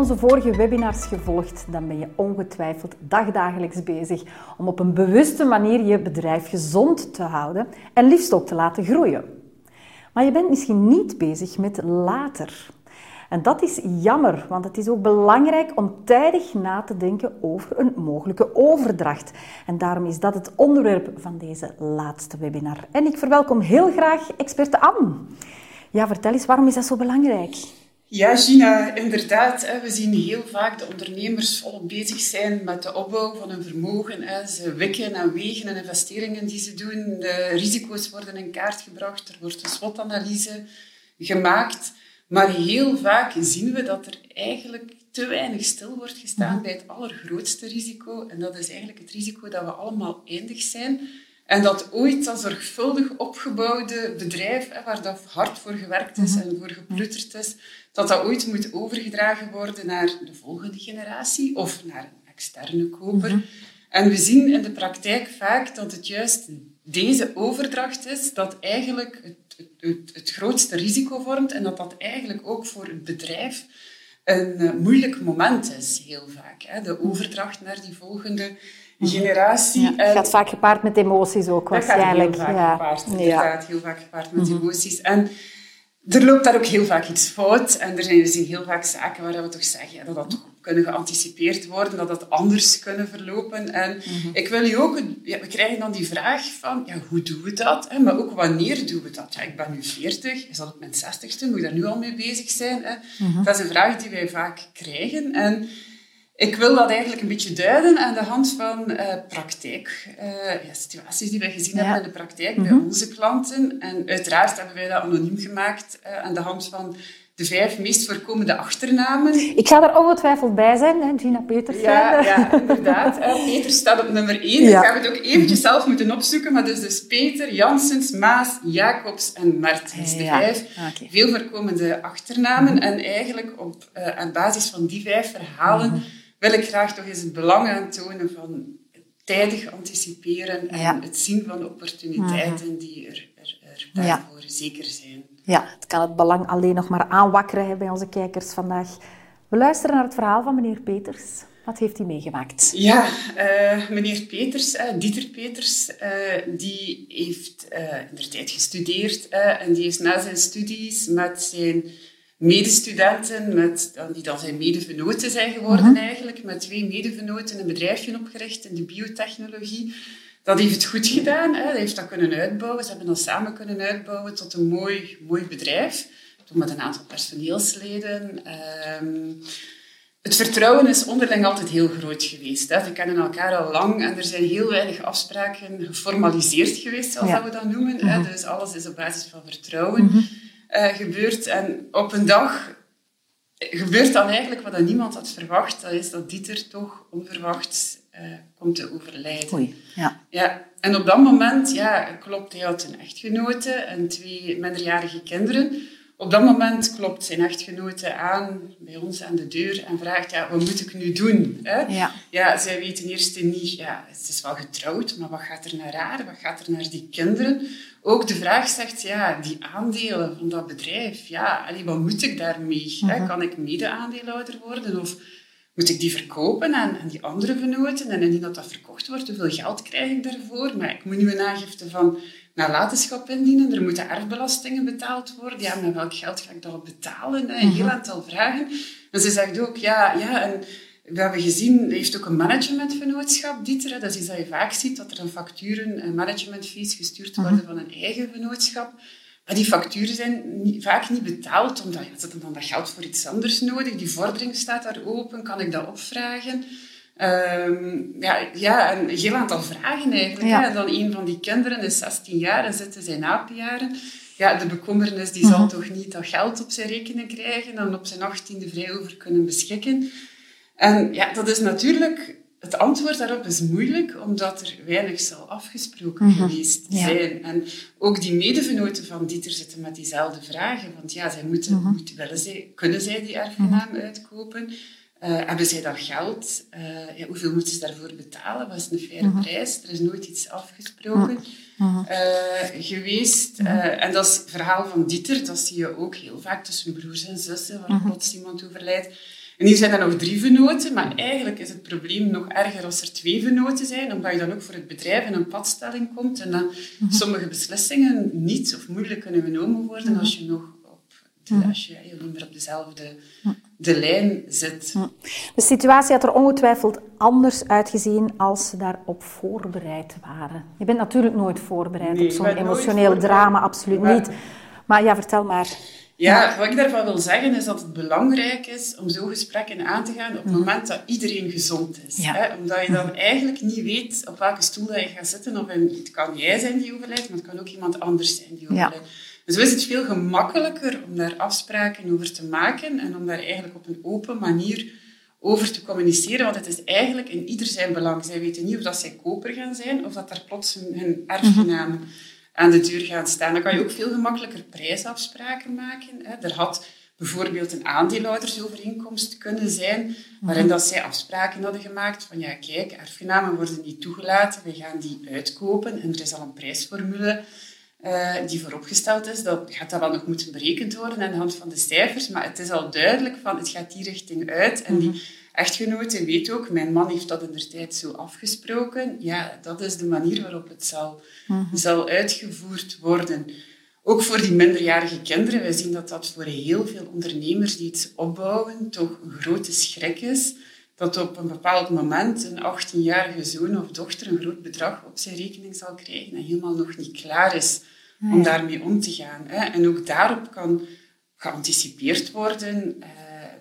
onze vorige webinars gevolgd, dan ben je ongetwijfeld dagdagelijks bezig om op een bewuste manier je bedrijf gezond te houden en liefst ook te laten groeien. Maar je bent misschien niet bezig met later. En dat is jammer, want het is ook belangrijk om tijdig na te denken over een mogelijke overdracht. En daarom is dat het onderwerp van deze laatste webinar. En ik verwelkom heel graag experte Anne. Ja, vertel eens, waarom is dat zo belangrijk? Ja, Gina, inderdaad. We zien heel vaak de ondernemers volop bezig zijn met de opbouw van hun vermogen. Ze wikken en wegen en investeringen die ze doen. De risico's worden in kaart gebracht. Er wordt een SWOT-analyse gemaakt. Maar heel vaak zien we dat er eigenlijk te weinig stil wordt gestaan mhm. bij het allergrootste risico. En dat is eigenlijk het risico dat we allemaal eindig zijn. En dat ooit dat zorgvuldig opgebouwde bedrijf, waar dat hard voor gewerkt is mhm. en voor geplutterd is, dat dat ooit moet overgedragen worden naar de volgende generatie of naar een externe koper. Mhm. En we zien in de praktijk vaak dat het juist deze overdracht is dat eigenlijk het, het, het grootste risico vormt en dat dat eigenlijk ook voor het bedrijf een uh, moeilijk moment is, heel vaak. Hè? De overdracht naar die volgende mhm. generatie. Ja, het gaat vaak gepaard met emoties ook, waarschijnlijk. Dat gaat heel vaak gepaard, inderdaad. Heel vaak gepaard met mhm. emoties. En er loopt daar ook heel vaak iets fout. En er zijn, er zijn heel vaak zaken waar we toch zeggen ja, dat dat toch kunnen geanticipeerd worden, dat dat anders kunnen verlopen. En mhm. ik wil je ook... Ja, we krijgen dan die vraag van, ja, hoe doen we dat? Hè? Maar ook wanneer doen we dat? Ja, ik ben nu 40, is dat op mijn 60ste? Moet ik daar nu al mee bezig zijn? Hè? Mhm. Dat is een vraag die wij vaak krijgen. En ik wil dat eigenlijk een beetje duiden aan de hand van uh, praktijk. Uh, ja, situaties die wij gezien hebben in de praktijk bij mhm. onze klanten. En uiteraard hebben wij dat anoniem gemaakt uh, aan de hand van de vijf meest voorkomende achternamen. Ik ga er ongetwijfeld bij zijn, hè? Gina Peters. Ja, ja inderdaad. Peter staat op nummer één. Ja. Ik ga het ook eventjes zelf moeten opzoeken. Maar dus, dus Peter, Janssens, Maas, Jacobs en Martens. De vijf okay. veel voorkomende achternamen. En eigenlijk op, aan basis van die vijf verhalen... Mhm wil ik graag toch eens het belang aantonen van tijdig anticiperen en het zien van opportuniteiten mhm. die er, er, er daarvoor zeker zijn. Ja, het kan het belang alleen nog maar aanwakkeren bij onze kijkers vandaag. We luisteren naar het verhaal van meneer Peters. Wat heeft hij meegemaakt? Ja, uh, meneer Peters, uh, Dieter Peters, uh, die heeft in de tijd gestudeerd en die is na zijn studies met zijn medestudenten, met, die dan zijn medevenoten zijn geworden mhm. eigenlijk, met twee medevenoten een bedrijfje opgericht in de biotechnologie. Dat heeft het goed gedaan, hè. dat heeft dat kunnen uitbouwen. Ze hebben dat samen kunnen uitbouwen tot een mooi, mooi bedrijf. Toen met een aantal personeelsleden. Um, het vertrouwen is onderling altijd heel groot geweest. Hè. Ze kennen elkaar al lang en er zijn heel weinig afspraken geformaliseerd geweest, zoals dat we dat noemen. hè. Mhm. Dus alles is op basis van vertrouwen. Mhm uh, gebeurt. En op een dag gebeurt dan eigenlijk wat niemand had verwacht. Dat is dat Dieter toch onverwachts uh, komt te overlijden. Oei, ja. ja. En op dat moment, ja, klopt, hij had een echtgenote en twee minderjarige kinderen. Op dat moment klopt zijn echtgenote aan bij ons aan de deur en vraagt, ja, wat moet ik nu doen? Hè? Ja. ja, zij weten eerst niet, ja, het is wel getrouwd, maar wat gaat er naar haar? Wat gaat er naar die kinderen? Ook de vraag zegt, ja, die aandelen van dat bedrijf, ja, allee, wat moet ik daarmee? hè? Mhm. Kan ik mede-aandeelhouder worden of moet ik die verkopen aan, aan die andere venoten? En indien dat dat verkocht wordt, hoeveel geld krijg ik daarvoor? Maar ik moet nu een aangifte van nalatenschap indienen, er moeten erfbelastingen betaald worden. Ja, met welk geld ga ik dat betalen? Een heel mhm. aantal vragen. En ze zegt ook, ja, ja, en we hebben gezien, heeft ook een managementvennootschap, Dieter. Dat is iets dat je vaak ziet, dat er dan facturen en managementfees gestuurd worden mhm. van een eigen vennootschap. Maar die facturen zijn vaak niet betaald, omdat ja, hebben dan dat geld voor iets anders nodig. Die vordering staat daar open, kan ik dat opvragen? Um, ja, ja, een heel aantal vragen eigenlijk. Hè? En dan een van die kinderen is 16 jaar en zitten zijn apenjaren. Ja, de bekommernis die zal mhm. toch niet dat geld op zijn rekening krijgen en op zijn 18e vrij over kunnen beschikken. En ja, dat is natuurlijk... Het antwoord daarop is moeilijk, omdat er weinig zal afgesproken mhm. geweest zijn. En ook die medevenoten van Dieter zitten met diezelfde vragen. Want ja, zij moeten, mhm. moeten willen zij, kunnen zij die erfgenaam uitkopen? Uh, hebben zij dat geld? Uh, ja, hoeveel moeten ze daarvoor betalen? Wat is een faire mhm. prijs? Er is nooit iets afgesproken uh, geweest. en dat is het verhaal van Dieter. Dat zie je ook heel vaak tussen broers en zussen, waar plots iemand overlijdt. En hier zijn er nog drie venoten, maar eigenlijk is het probleem nog erger als er twee venoten zijn, omdat je dan ook voor het bedrijf in een padstelling komt en dan mhm. sommige beslissingen niet of moeilijk kunnen genomen worden als je nog op de, mhm. als je niet meer op dezelfde de lijn zit. De situatie had er ongetwijfeld anders uitgezien als ze daarop voorbereid waren. Je bent natuurlijk nooit voorbereid op zo'n emotioneel drama, absoluut niet. Maar ja, vertel maar. Ja, wat ik daarvan wil zeggen is dat het belangrijk is om zo'n gesprekken aan te gaan op het mhm. moment dat iedereen gezond is. Hè? Omdat je dan mhm. eigenlijk niet weet op welke stoel dat je gaat zitten. Of het kan jij zijn die overlijdt, maar het kan ook iemand anders zijn die overlijdt. Zo is het veel gemakkelijker om daar afspraken over te maken en om daar eigenlijk op een open manier over te communiceren. Want het is eigenlijk in ieder zijn belang. Zij weten niet of dat zij koper gaan zijn of dat daar plots hun, hun erfgenaam mhm aan de deur gaan staan. Dan kan je ook veel gemakkelijker prijsafspraken maken. Er had bijvoorbeeld een aandeelhoudersovereenkomst kunnen zijn, waarin dat zij afspraken hadden gemaakt van ja, kijk, erfgenamen worden niet toegelaten, we gaan die uitkopen en er is al een prijsformule uh, die vooropgesteld is. Dat gaat dan wel nog moeten berekend worden aan de hand van de cijfers, maar het is al duidelijk van het gaat die richting uit en die mhm echtgenote weet ook, mijn man heeft dat in de tijd zo afgesproken. Ja, dat is de manier waarop het zal, mhm. zal uitgevoerd worden. Ook voor die minderjarige kinderen. Wij zien dat dat voor heel veel ondernemers die iets opbouwen toch een grote schrik is. Dat op een bepaald moment een 18-jarige zoon of dochter een groot bedrag op zijn rekening zal krijgen en helemaal nog niet klaar is om daarmee om te gaan. En ook daarop kan geanticipeerd worden. Eh,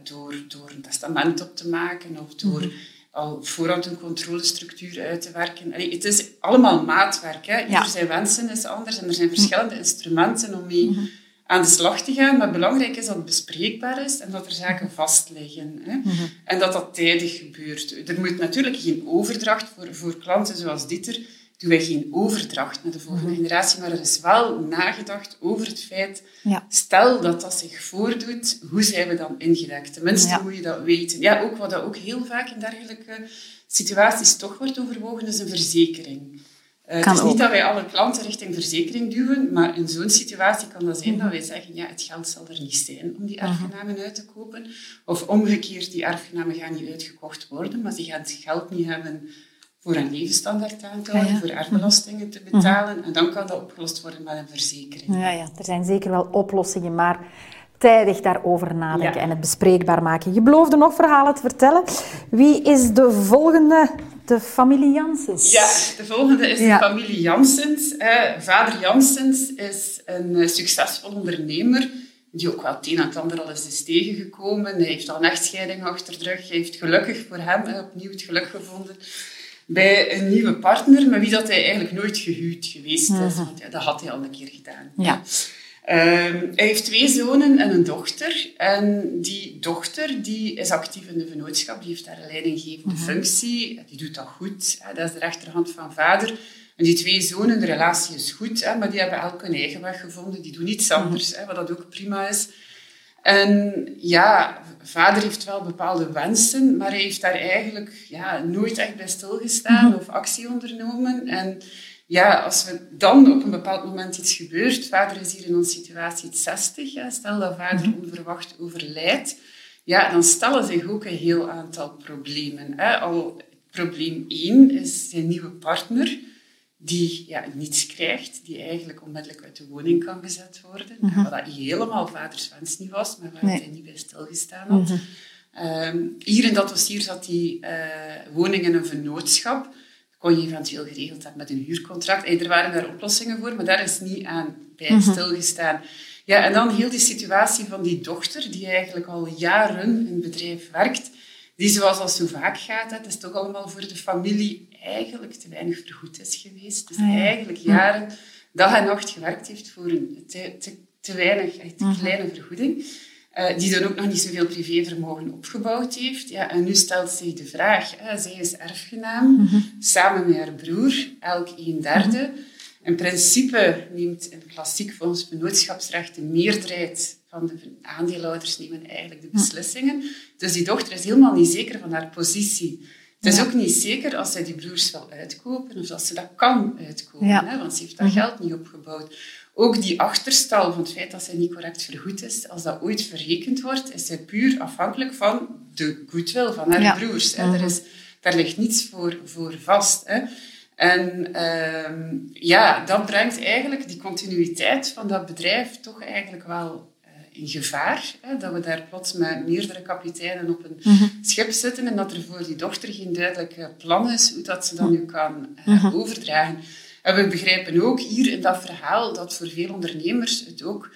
door, door een testament op te maken of door mhm. al voorhand een controlestructuur uit te werken. het is allemaal maatwerk. Hè. Ieder zijn wensen is anders en er zijn verschillende instrumenten om mee mhm. aan de slag te gaan. Maar belangrijk is dat het bespreekbaar is en dat er zaken mhm. vastliggen. Hè. En dat dat tijdig gebeurt. Er moet natuurlijk geen overdracht voor, voor klanten zoals Dieter doen wij geen overdracht naar de volgende mhm. generatie, maar er is wel nagedacht over het feit, stel dat dat zich voordoet, hoe zijn we dan ingedekt? Tenminste, ja. moet je dat weten. Ja, ook wat dat ook heel vaak in dergelijke situaties toch wordt overwogen, is een verzekering. Uh, het is niet dat wij alle klanten richting verzekering duwen, maar in zo'n situatie kan dat zijn mhm. dat wij zeggen, ja, het geld zal er niet zijn om die mhm. erfgenamen uit te kopen. Of omgekeerd, die erfgenamen gaan niet uitgekocht worden, maar ze gaan het geld niet hebben voor een levensstandaard aan te houden, voor erfbelastingen te betalen. En dan kan dat opgelost worden met een verzekering. Ja, ja, er zijn zeker wel oplossingen, maar tijdig daarover nadenken en het bespreekbaar maken. Je beloofde nog verhalen te vertellen. Wie is de volgende? De familie Janssens. Ja, de volgende is de familie Janssens. vader Janssens is een eh, succesvol ondernemer die ook wel het een en het ander al eens is tegengekomen. Hij heeft al een echtscheiding achter de rug. Hij heeft gelukkig voor hem opnieuw het geluk gevonden bij een nieuwe partner, met wie dat hij eigenlijk nooit gehuwd geweest is. Mhm. Want ja, dat had hij al een keer gedaan. Ja. Um, hij heeft twee zonen en een dochter. En die dochter die is actief in de vennootschap, die heeft daar een leidinggevende mm functie. Die doet dat goed. Dat is de rechterhand van vader. En die twee zonen, de relatie is goed, maar die hebben elk hun eigen weg gevonden. Die doen iets mhm. anders, wat dat ook prima is. En ja, vader heeft wel bepaalde wensen, maar hij heeft daar eigenlijk ja, nooit echt bij stilgestaan mhm. of actie ondernomen. En ja, als er dan op een bepaald moment iets gebeurt, vader is hier in onze situatie 60, ja, stel dat vader mhm. onverwacht overlijdt, ja, dan stellen zich ook een heel aantal problemen. Hè. Al probleem 1 is zijn nieuwe partner die ja, niets krijgt, die eigenlijk onmiddellijk uit de woning kan gezet worden. Mhm. Wat dat helemaal vaders wens niet was, maar waar hij niet bij stilgestaan had. Mm hier in dat dossier zat die uh, woning in een vennootschap. kon je eventueel geregeld hebben met een huurcontract. er waren daar oplossingen voor, maar daar is niet aan bij mhm. stilgestaan. Ja, en dan heel die situatie van die dochter, die eigenlijk al jaren in het bedrijf werkt, die zoals dat zo vaak gaat, het is toch allemaal voor de familie eigenlijk te weinig vergoed is geweest. Dus ah, eigenlijk jaren dag en nacht gewerkt heeft voor een te, te, te weinig, te mhm. kleine vergoeding. Uh, die dan ook nog niet zoveel privévermogen opgebouwd heeft. Ja, en nu stelt zich de vraag, hè, zij is erfgenaam, mhm. samen met haar broer, elk een derde. Mhm. In principe neemt een klassiek volgens vennootschapsrecht de meerderheid van de aandeelhouders nemen eigenlijk de beslissingen. Dus die dochter is helemaal niet zeker van haar positie Het is ook niet zeker als zij die broers wil uitkopen of dat ze dat kan uitkopen, hè, want ze heeft dat mhm. geld niet opgebouwd. Ook die achterstal van het feit dat zij niet correct vergoed is, als dat ooit verrekend wordt, is zij puur afhankelijk van de goodwill van haar broers. Hè. Er is, daar ligt niets voor, voor vast. Hè. En uh, ja, dat brengt eigenlijk die continuïteit van dat bedrijf toch eigenlijk wel in gevaar. Hè? Dat we daar plots met meerdere kapiteinen op een mhm. schip zitten en dat er voor die dochter geen duidelijk plan is hoe dat ze dat nu kan uh, overdragen. En we begrijpen ook hier in dat verhaal dat voor veel ondernemers het ook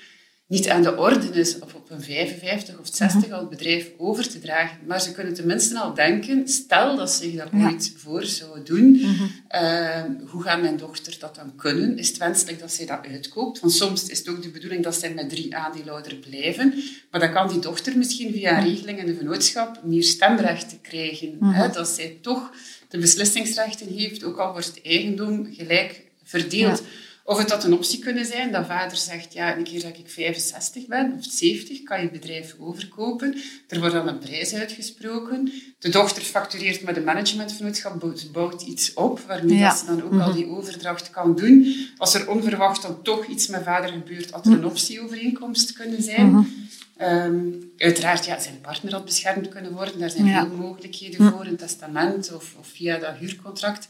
niet aan de orde is of op een 55 of 60 al het bedrijf over te dragen. Maar ze kunnen tenminste al denken, stel dat ze zich dat ooit voor zouden doen, mhm. ehm, hoe gaat mijn dochter dat dan kunnen? Is het wenselijk dat zij dat uitkoopt? Want soms is het ook de bedoeling dat zij met drie aandeelhouders blijven. Maar dan kan die dochter misschien via een regeling in de vennootschap meer stemrechten krijgen. hè? Mhm. Dat zij toch de beslissingsrechten heeft, ook al wordt het eigendom gelijk verdeeld. Of het had een optie kunnen zijn dat vader zegt, ja, een keer dat ik 65 ben of 70, kan je bedrijf overkopen. Er wordt dan een prijs uitgesproken. De dochter factureert met een managementvernootschap, bouwt iets op, waarmee ja. ze dan ook al mhm. die overdracht kan doen. Als er onverwacht dan toch iets met vader gebeurt, had er een optieovereenkomst kunnen zijn. Mhm. Ehm, uiteraard, ja, zijn partner had beschermd kunnen worden. Daar zijn veel mogelijkheden voor, een testament of, of via dat huurcontract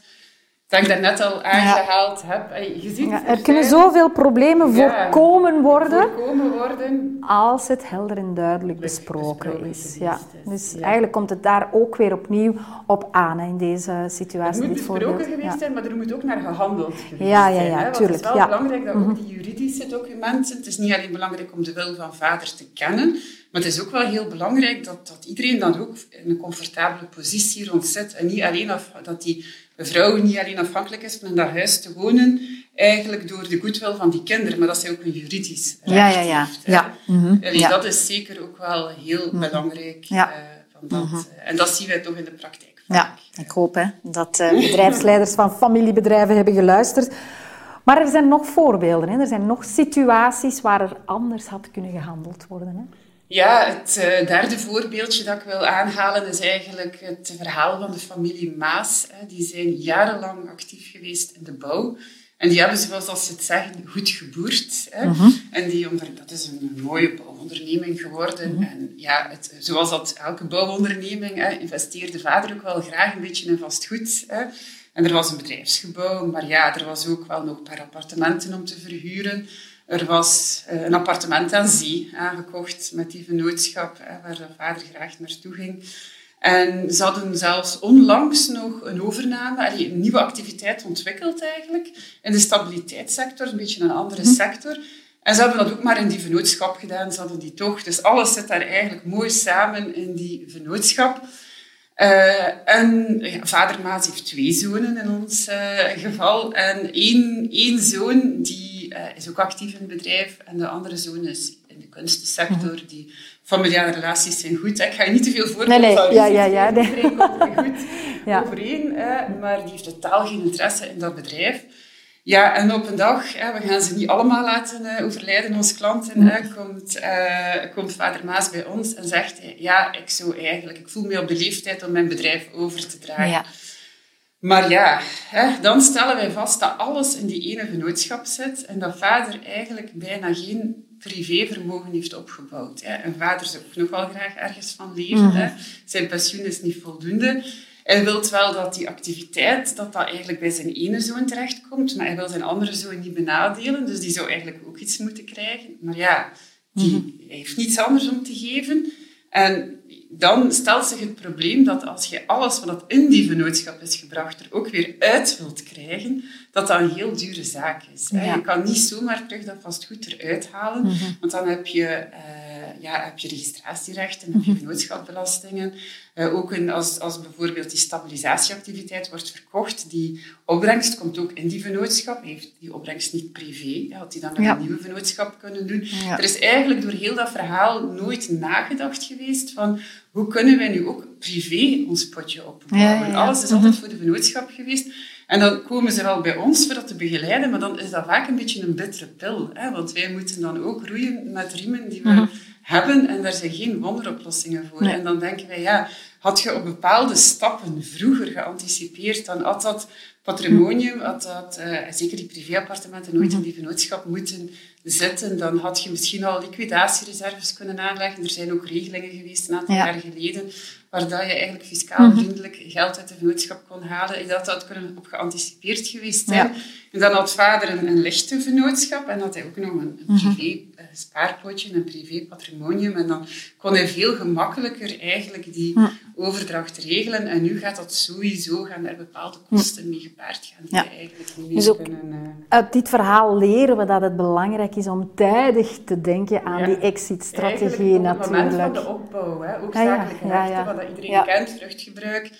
dat ik daarnet al aangehaald heb. Je ziet, er, kunnen zoveel problemen voorkomen, worden, voorkomen worden als het helder en duidelijk besproken, is. Ja. Dus eigenlijk komt het daar ook weer opnieuw op aan in deze situatie. Het moet besproken geweest zijn, maar er moet ook naar gehandeld geweest ja, ja, ja, zijn. Tuurlijk, het is wel belangrijk dat ook mhm. die juridische documenten... Het is niet alleen belangrijk om de wil van vader te kennen, maar het is ook wel heel belangrijk dat, dat iedereen dan ook in een comfortabele positie rond zit. En niet alleen dat die vrouw niet alleen afhankelijk is van in dat huis te wonen, eigenlijk door de goedwil van die kinderen, maar dat zij ook een juridisch recht ja, ja, ja. heeft. Ja. Mm ja. Dat is zeker ook wel heel mhm. belangrijk. Ja. Uh, van dat, mm en dat zien wij toch in de praktijk. Ja, ik hoop hè, dat uh, bedrijfsleiders van familiebedrijven hebben geluisterd. Maar er zijn nog voorbeelden, hè? er zijn nog situaties waar er anders had kunnen gehandeld worden. Hè? Ja, het uh, derde voorbeeldje dat ik wil aanhalen is eigenlijk het verhaal van de familie Maas. Hè. Die zijn jarenlang actief geweest in de bouw. En die hebben, zoals ze het zeggen, goed geboerd. Hè. Mhm. En die onder, dat is een mooie bouwonderneming geworden. Mhm. En ja, het, zoals dat elke bouwonderneming, hè, investeerde vader ook wel graag een beetje in vastgoed. Hè. En er was een bedrijfsgebouw, maar ja, er was ook wel nog een paar appartementen om te verhuren. Er was eh, een appartement aan zee aangekocht met die vennootschap, waar de vader graag naartoe ging. En ze hadden zelfs onlangs nog een overname, een nieuwe activiteit ontwikkeld eigenlijk, in de stabiliteitssector, een beetje een andere mhm. sector. En ze hebben dat ook maar in die vennootschap gedaan, ze hadden die toch. Dus alles zit daar eigenlijk mooi samen in die vennootschap. Uh, en ja, vader Maas heeft twee zonen in ons uh, geval. En één, één zoon die uh, is ook actief in het bedrijf. En de andere zoon is in de kunstensector. Mhm. Die familiale relaties zijn goed. Ik ga je niet te veel voorbeelden nee, nee. Ja, ja, ja, nee. goed ja. overeen. maar die heeft totaal geen interesse in dat bedrijf. Ja, en op een dag, we gaan ze niet allemaal laten uh, overlijden, onze klanten, mm. komt, komt vader Maas bij ons en zegt, ja, ik zou eigenlijk, ik voel me op de leeftijd om mijn bedrijf over te dragen. Ja. Maar ja, hè, dan stellen wij vast dat alles in die ene vennootschap zit en dat vader eigenlijk bijna geen privévermogen heeft opgebouwd. Hè. Een vader zou ook nog wel graag ergens van leven. hè. Mhm. Zijn pensioen is niet voldoende. Hij wil wel dat die activiteit, dat dat eigenlijk bij zijn ene zoon terechtkomt, maar hij wil zijn andere zoon niet benadelen, dus die zou eigenlijk ook iets moeten krijgen. Maar ja, die, mhm. hij heeft niets anders om te geven. En dan stelt zich het probleem dat als je alles wat in die vennootschap is gebracht er ook weer uit wilt krijgen, dat dat een heel dure zaak is. Je kan niet zomaar terug dat vastgoed eruit halen, mhm. want dan heb je, uh, ja, heb je registratierechten, heb je mhm. vennootschapbelastingen. Uh, ook als, als bijvoorbeeld die stabilisatieactiviteit wordt verkocht, die opbrengst komt ook in die vennootschap. Heeft die opbrengst niet privé, had die dan met een nieuwe vennootschap kunnen doen. Er is eigenlijk door heel dat verhaal nooit nagedacht geweest van hoe kunnen wij nu ook privé ons potje opbouwen. Alles is altijd voor de vennootschap geweest. En dan komen ze wel bij ons voor dat te begeleiden, maar dan is dat vaak een beetje een bittere pil. Hè? Want wij moeten dan ook roeien met riemen die we mhm. Hebben en daar zijn geen wonderoplossingen voor. En dan denken wij, ja, had je op bepaalde stappen vroeger geanticipeerd, dan had dat patrimonium, had dat, uh, zeker die privéappartementen, nooit in die vennootschap moeten zitten. Dan had je misschien al liquidatiereserves kunnen aanleggen. Er zijn ook regelingen geweest een aantal jaar geleden waar dat je eigenlijk fiscaal mhm. vriendelijk geld uit de vennootschap kon halen. Ik dat had kunnen op geanticipeerd geweest zijn. En dan had vader een, een lichte vennootschap en had hij ook nog een, een mhm. privé uh, spaarpotje, een privé patrimonium. En dan kon hij veel gemakkelijker eigenlijk die overdracht regelen. En nu gaat dat sowieso, gaan er bepaalde kosten mee gepaard gaan die eigenlijk niet meer dus kunnen... Uh... Uit dit verhaal leren we dat het belangrijk is om tijdig te denken aan die exit-strategie natuurlijk. Op het moment van de opbouw, hè. ook zakelijke rechten, wat iedereen kent, vruchtgebruik,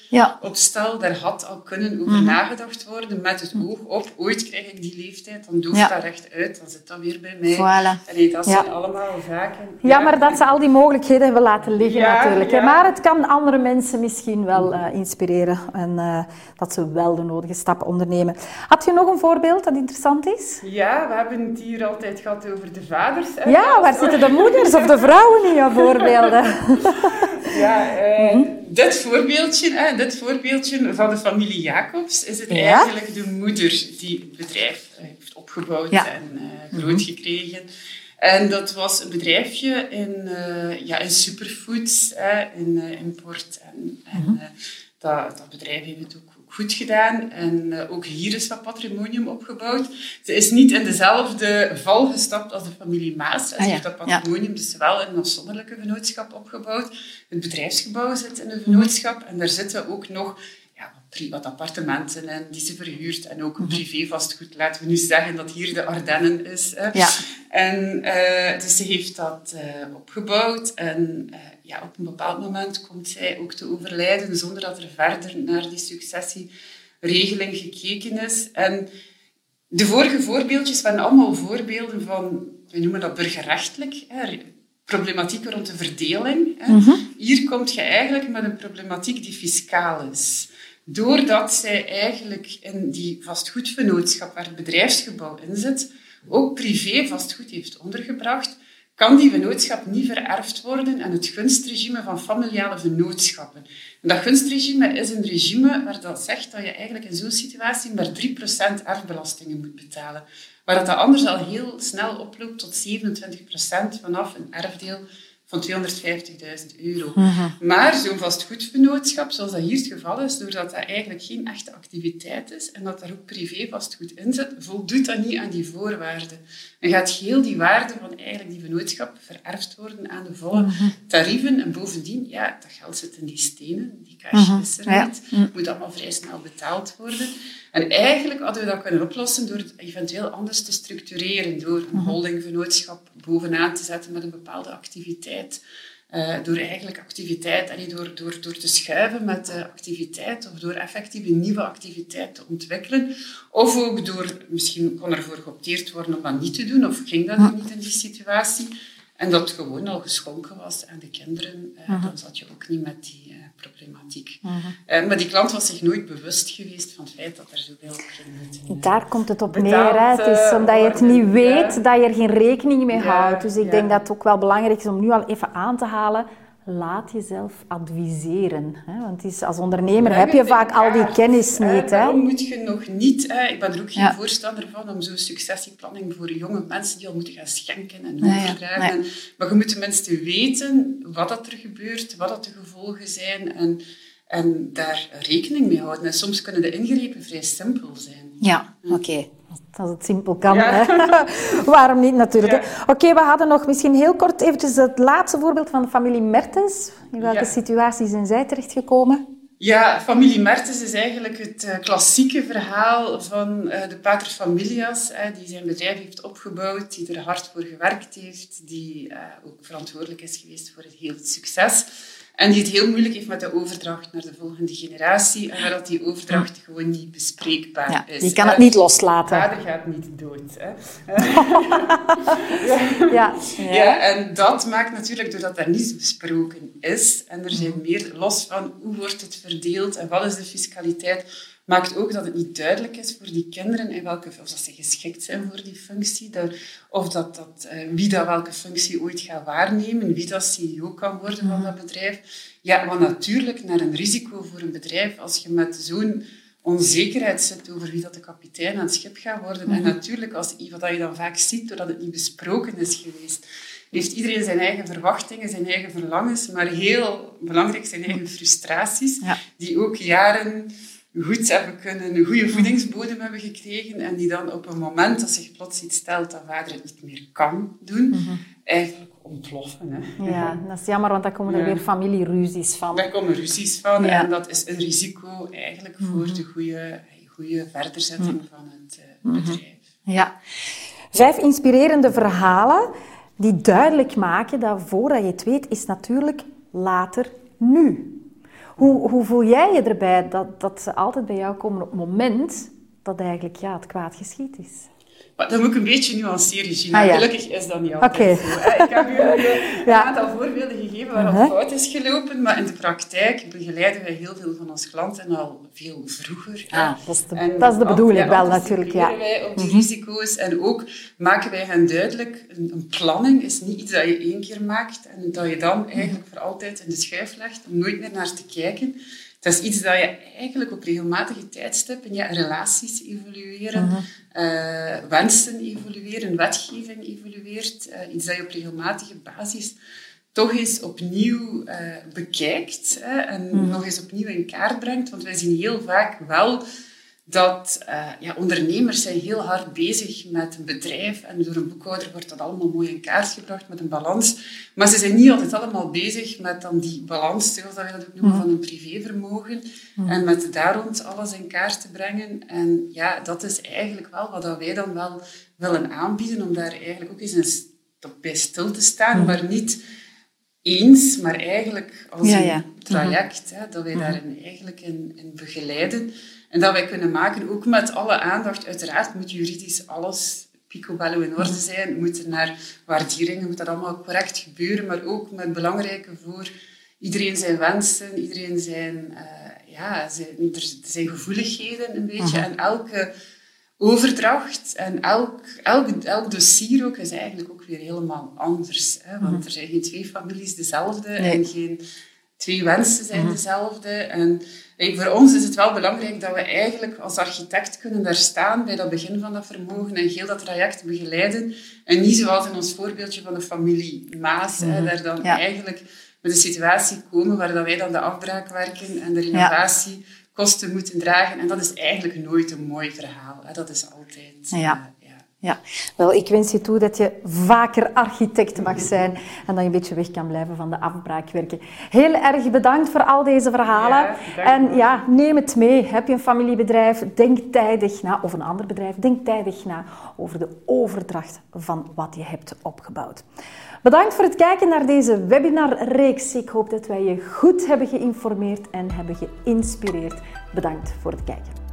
op stel, daar had al kunnen over mhm. nagedacht worden met het oog op, ooit krijg ik die leeftijd, dan doe ik dat recht uit, dan zit dat weer bij mij. Voilà. Dat zijn allemaal zaken. Ja, maar dat ze al die mogelijkheden hebben laten liggen natuurlijk. Maar het kan andere mensen misschien wel uh, inspireren en uh, dat ze wel de nodige stappen ondernemen. Had je nog een voorbeeld dat interessant is? Ja, we hebben het hier altijd gehad over de vaders. Ja, waar zitten de moeders of de vrouwen in jouw voorbeelden? ja, uh, dit, voorbeeldje, dit voorbeeldje van de familie Jacobs is het eigenlijk de moeder die het bedrijf heeft opgebouwd en grootgekregen. En dat was een bedrijfje in, uh, ja, in superfoods, hè, in uh, import. En, en mhm. eh, dat, dat bedrijf heeft het ook goed gedaan. En ook hier is wat patrimonium opgebouwd. Ze is niet in dezelfde val gestapt als de familie Maas. Ze ah, heeft dat patrimonium dus wel in een afzonderlijke vennootschap opgebouwd. Het bedrijfsgebouw zit in een vennootschap. En daar zitten ook nog wat appartementen en die ze verhuurt en ook mhm. privé vastgoed. Laten we nu zeggen dat hier de Ardennen is. Hè. Ja. En uh, dus ze heeft dat uh, opgebouwd en uh, ja, op een bepaald moment komt zij ook te overlijden zonder dat er verder naar die successieregeling gekeken is. En de vorige voorbeeldjes waren allemaal voorbeelden van, we noemen dat burgerrechtelijk, hè, problematiek rond de verdeling. Hè. Mhm. Hier komt je eigenlijk met een problematiek die fiscaal is. Doordat zij eigenlijk in die vastgoedvennootschap waar het bedrijfsgebouw in zit, ook privé vastgoed heeft ondergebracht, kan die vennootschap niet vererfd worden en het gunstregime van familiale vennootschappen. En dat gunstregime is een regime waar dat zegt dat je eigenlijk in zo'n situatie maar 3% erfbelastingen moet betalen. Waar dat anders al heel snel oploopt tot 27% vanaf een erfdeel van 250.000 euro. Mhm. Maar zo'n vastgoedvennootschap, zoals dat hier het geval is, doordat dat eigenlijk geen echte activiteit is en dat daar ook privé vastgoed in zit, voldoet dat niet aan die voorwaarden. En gaat heel die waarde van eigenlijk die vennootschap vererfd worden aan de volle mhm. tarieven. En bovendien, ja, dat geld zit in die stenen, die cash mhm. is er niet. Het moet allemaal vrij snel betaald worden. En eigenlijk hadden we dat kunnen oplossen door het eventueel anders te structureren, door een holdingvennootschap bovenaan te zetten met een bepaalde activiteit. Uh, door eigenlijk activiteit, en door, door, door te schuiven met de activiteit of door effectief een nieuwe activiteit te ontwikkelen. Of ook door, misschien kon ervoor geopteerd worden om dat niet te doen, of ging dat niet in die situatie. En dat gewoon al geschonken was aan de kinderen, uh, dan zat je ook niet met die uh, problematiek. Uh, maar die klant was zich nooit bewust geweest van het feit dat er zoveel kinderen... Daar komt het op neer. Hè? Het is omdat je het niet weet, dat je er geen rekening mee houdt. Dus ik denk dat het ook wel belangrijk is om nu al even aan te halen laat jezelf adviseren. Hè? Want is, als ondernemer heb je vaak al die kennis niet. Hè? Moet je nog niet... Hè? Ik ben er ook geen voorstander van om zo'n successieplanning voor jonge mensen die al moeten gaan schenken en overdragen. Maar je moet tenminste weten wat dat er gebeurt, wat dat de gevolgen zijn en, en daar rekening mee houden. En soms kunnen de ingrepen vrij simpel zijn. Ja, oké. Als het simpel kan. Waarom niet natuurlijk. Oké, we hadden nog misschien heel kort eventjes het laatste voorbeeld van de familie Mertens. In welke situatie zijn zij terechtgekomen? Ja, familie Mertens is eigenlijk het uh, klassieke verhaal van uh, de pater familias, die zijn bedrijf heeft opgebouwd, die er hard voor gewerkt heeft, die eh, ook verantwoordelijk is geweest voor het hele succes. En die het heel moeilijk heeft met de overdracht naar de volgende generatie. En waar dat die overdracht gewoon niet bespreekbaar ja, is. Die kan het niet loslaten. Vader gaat niet dood. Hè. ja, ja. ja, en dat maakt natuurlijk, doordat er niets besproken is, en er zijn meer los van hoe wordt het verdeeld en wat is de fiscaliteit, maakt ook dat het niet duidelijk is voor die kinderen in welke, of dat ze geschikt zijn voor die functie, of dat, dat, uh, wie dat welke functie ooit gaat waarnemen, wie dat CEO kan worden van mhm. dat bedrijf. Ja, wat natuurlijk naar een risico voor een bedrijf, als je met zo'n onzekerheid zit over wie dat de kapitein aan het schip gaat worden. En mhm. natuurlijk, als, wat je dan vaak ziet, doordat het niet besproken is geweest, heeft iedereen zijn eigen verwachtingen, zijn eigen verlangens, maar heel belangrijk zijn eigen frustraties, die ook jaren goed hebben kunnen, een goede voedingsbodem hebben gekregen en die dan op een moment dat zich plots iets stelt dat vader het niet meer kan doen, mhm. eigenlijk ontploffen. Hè. Ja, dat is jammer, want dan komen er weer familieruzies van. Daar komen ruzies van en dat is een risico eigenlijk voor mhm. de goede, goede verderzetting mhm. van het uh, bedrijf. Ja. Vijf inspirerende verhalen die duidelijk maken dat voordat je het weet, is natuurlijk later nu. Hoe, hoe voel jij je erbij dat, dat ze altijd bij jou komen op het moment dat eigenlijk ja, het kwaad geschied is? Maar dat moet ik een beetje nuanceren, Gina. Ah, Gelukkig is dat niet altijd zo. Ik heb u een aantal voorbeelden gegeven waar uh fout is gelopen, maar in de praktijk begeleiden wij heel veel van onze klanten al veel vroeger. Ah, dat is de, dat is de bedoeling wel natuurlijk. Ja. wij op die mhm. risico's en ook maken wij hen duidelijk, een, een, planning is niet iets dat je één keer maakt en dat je dan eigenlijk voor altijd in de schuif legt om nooit meer naar te kijken. Dat is iets dat je eigenlijk op regelmatige tijdstippen, ja, relaties evolueren, mhm. uh, wensen evolueren, wetgeving evolueert. Uh, iets dat je op regelmatige basis toch eens opnieuw uh, bekijkt hè, en mhm. nog eens opnieuw in kaart brengt. Want wij zien heel vaak wel dat uh, ja, ondernemers zijn heel hard bezig met een bedrijf en door een boekhouder wordt dat allemaal mooi in kaart gebracht met een balans. Maar ze zijn niet altijd allemaal bezig met dan die balans, zoals dat we dat ook noemen, van een privévermogen. En met daar rond alles in kaart te brengen. En ja, dat is eigenlijk wel wat wij dan wel willen aanbieden, om daar eigenlijk ook eens bij stil te staan, maar niet eens, maar eigenlijk als een traject, hè, dat wij daarin eigenlijk in, in begeleiden. En dat wij kunnen maken, ook met alle aandacht. Uiteraard moet juridisch alles picobello in orde zijn. Moet er naar waarderingen, moet dat allemaal correct gebeuren. Maar ook met belangrijke voor iedereen zijn wensen, iedereen zijn, uh, ja, zijn, zijn gevoeligheden een beetje. En elke overdracht en elk, elk, elk dossier ook is eigenlijk ook weer helemaal anders. Hè? Want mhm. er zijn geen twee families dezelfde en geen twee wensen zijn mhm. dezelfde. En voor ons is het wel belangrijk dat we eigenlijk als architect kunnen daar staan bij dat begin van dat vermogen en heel dat traject begeleiden. En niet zoals in ons voorbeeldje van de familie Maas, hè, mhm. daar dan eigenlijk met een situatie komen waar dat wij dan de afbraak werken en de renovatie kosten moeten dragen. En dat is eigenlijk nooit een mooi verhaal. Hè. Dat is altijd... Ja. Ja, wel, ik wens je toe dat je vaker architect mag zijn en dat je een beetje weg kan blijven van de afbraakwerken. Heel erg bedankt voor al deze verhalen. en ja, neem het mee. Heb je een familiebedrijf, denk tijdig na, of een ander bedrijf, denk tijdig na over de overdracht van wat je hebt opgebouwd. Bedankt voor het kijken naar deze webinarreeks. Ik hoop dat wij je goed hebben geïnformeerd en hebben geïnspireerd. Bedankt voor het kijken.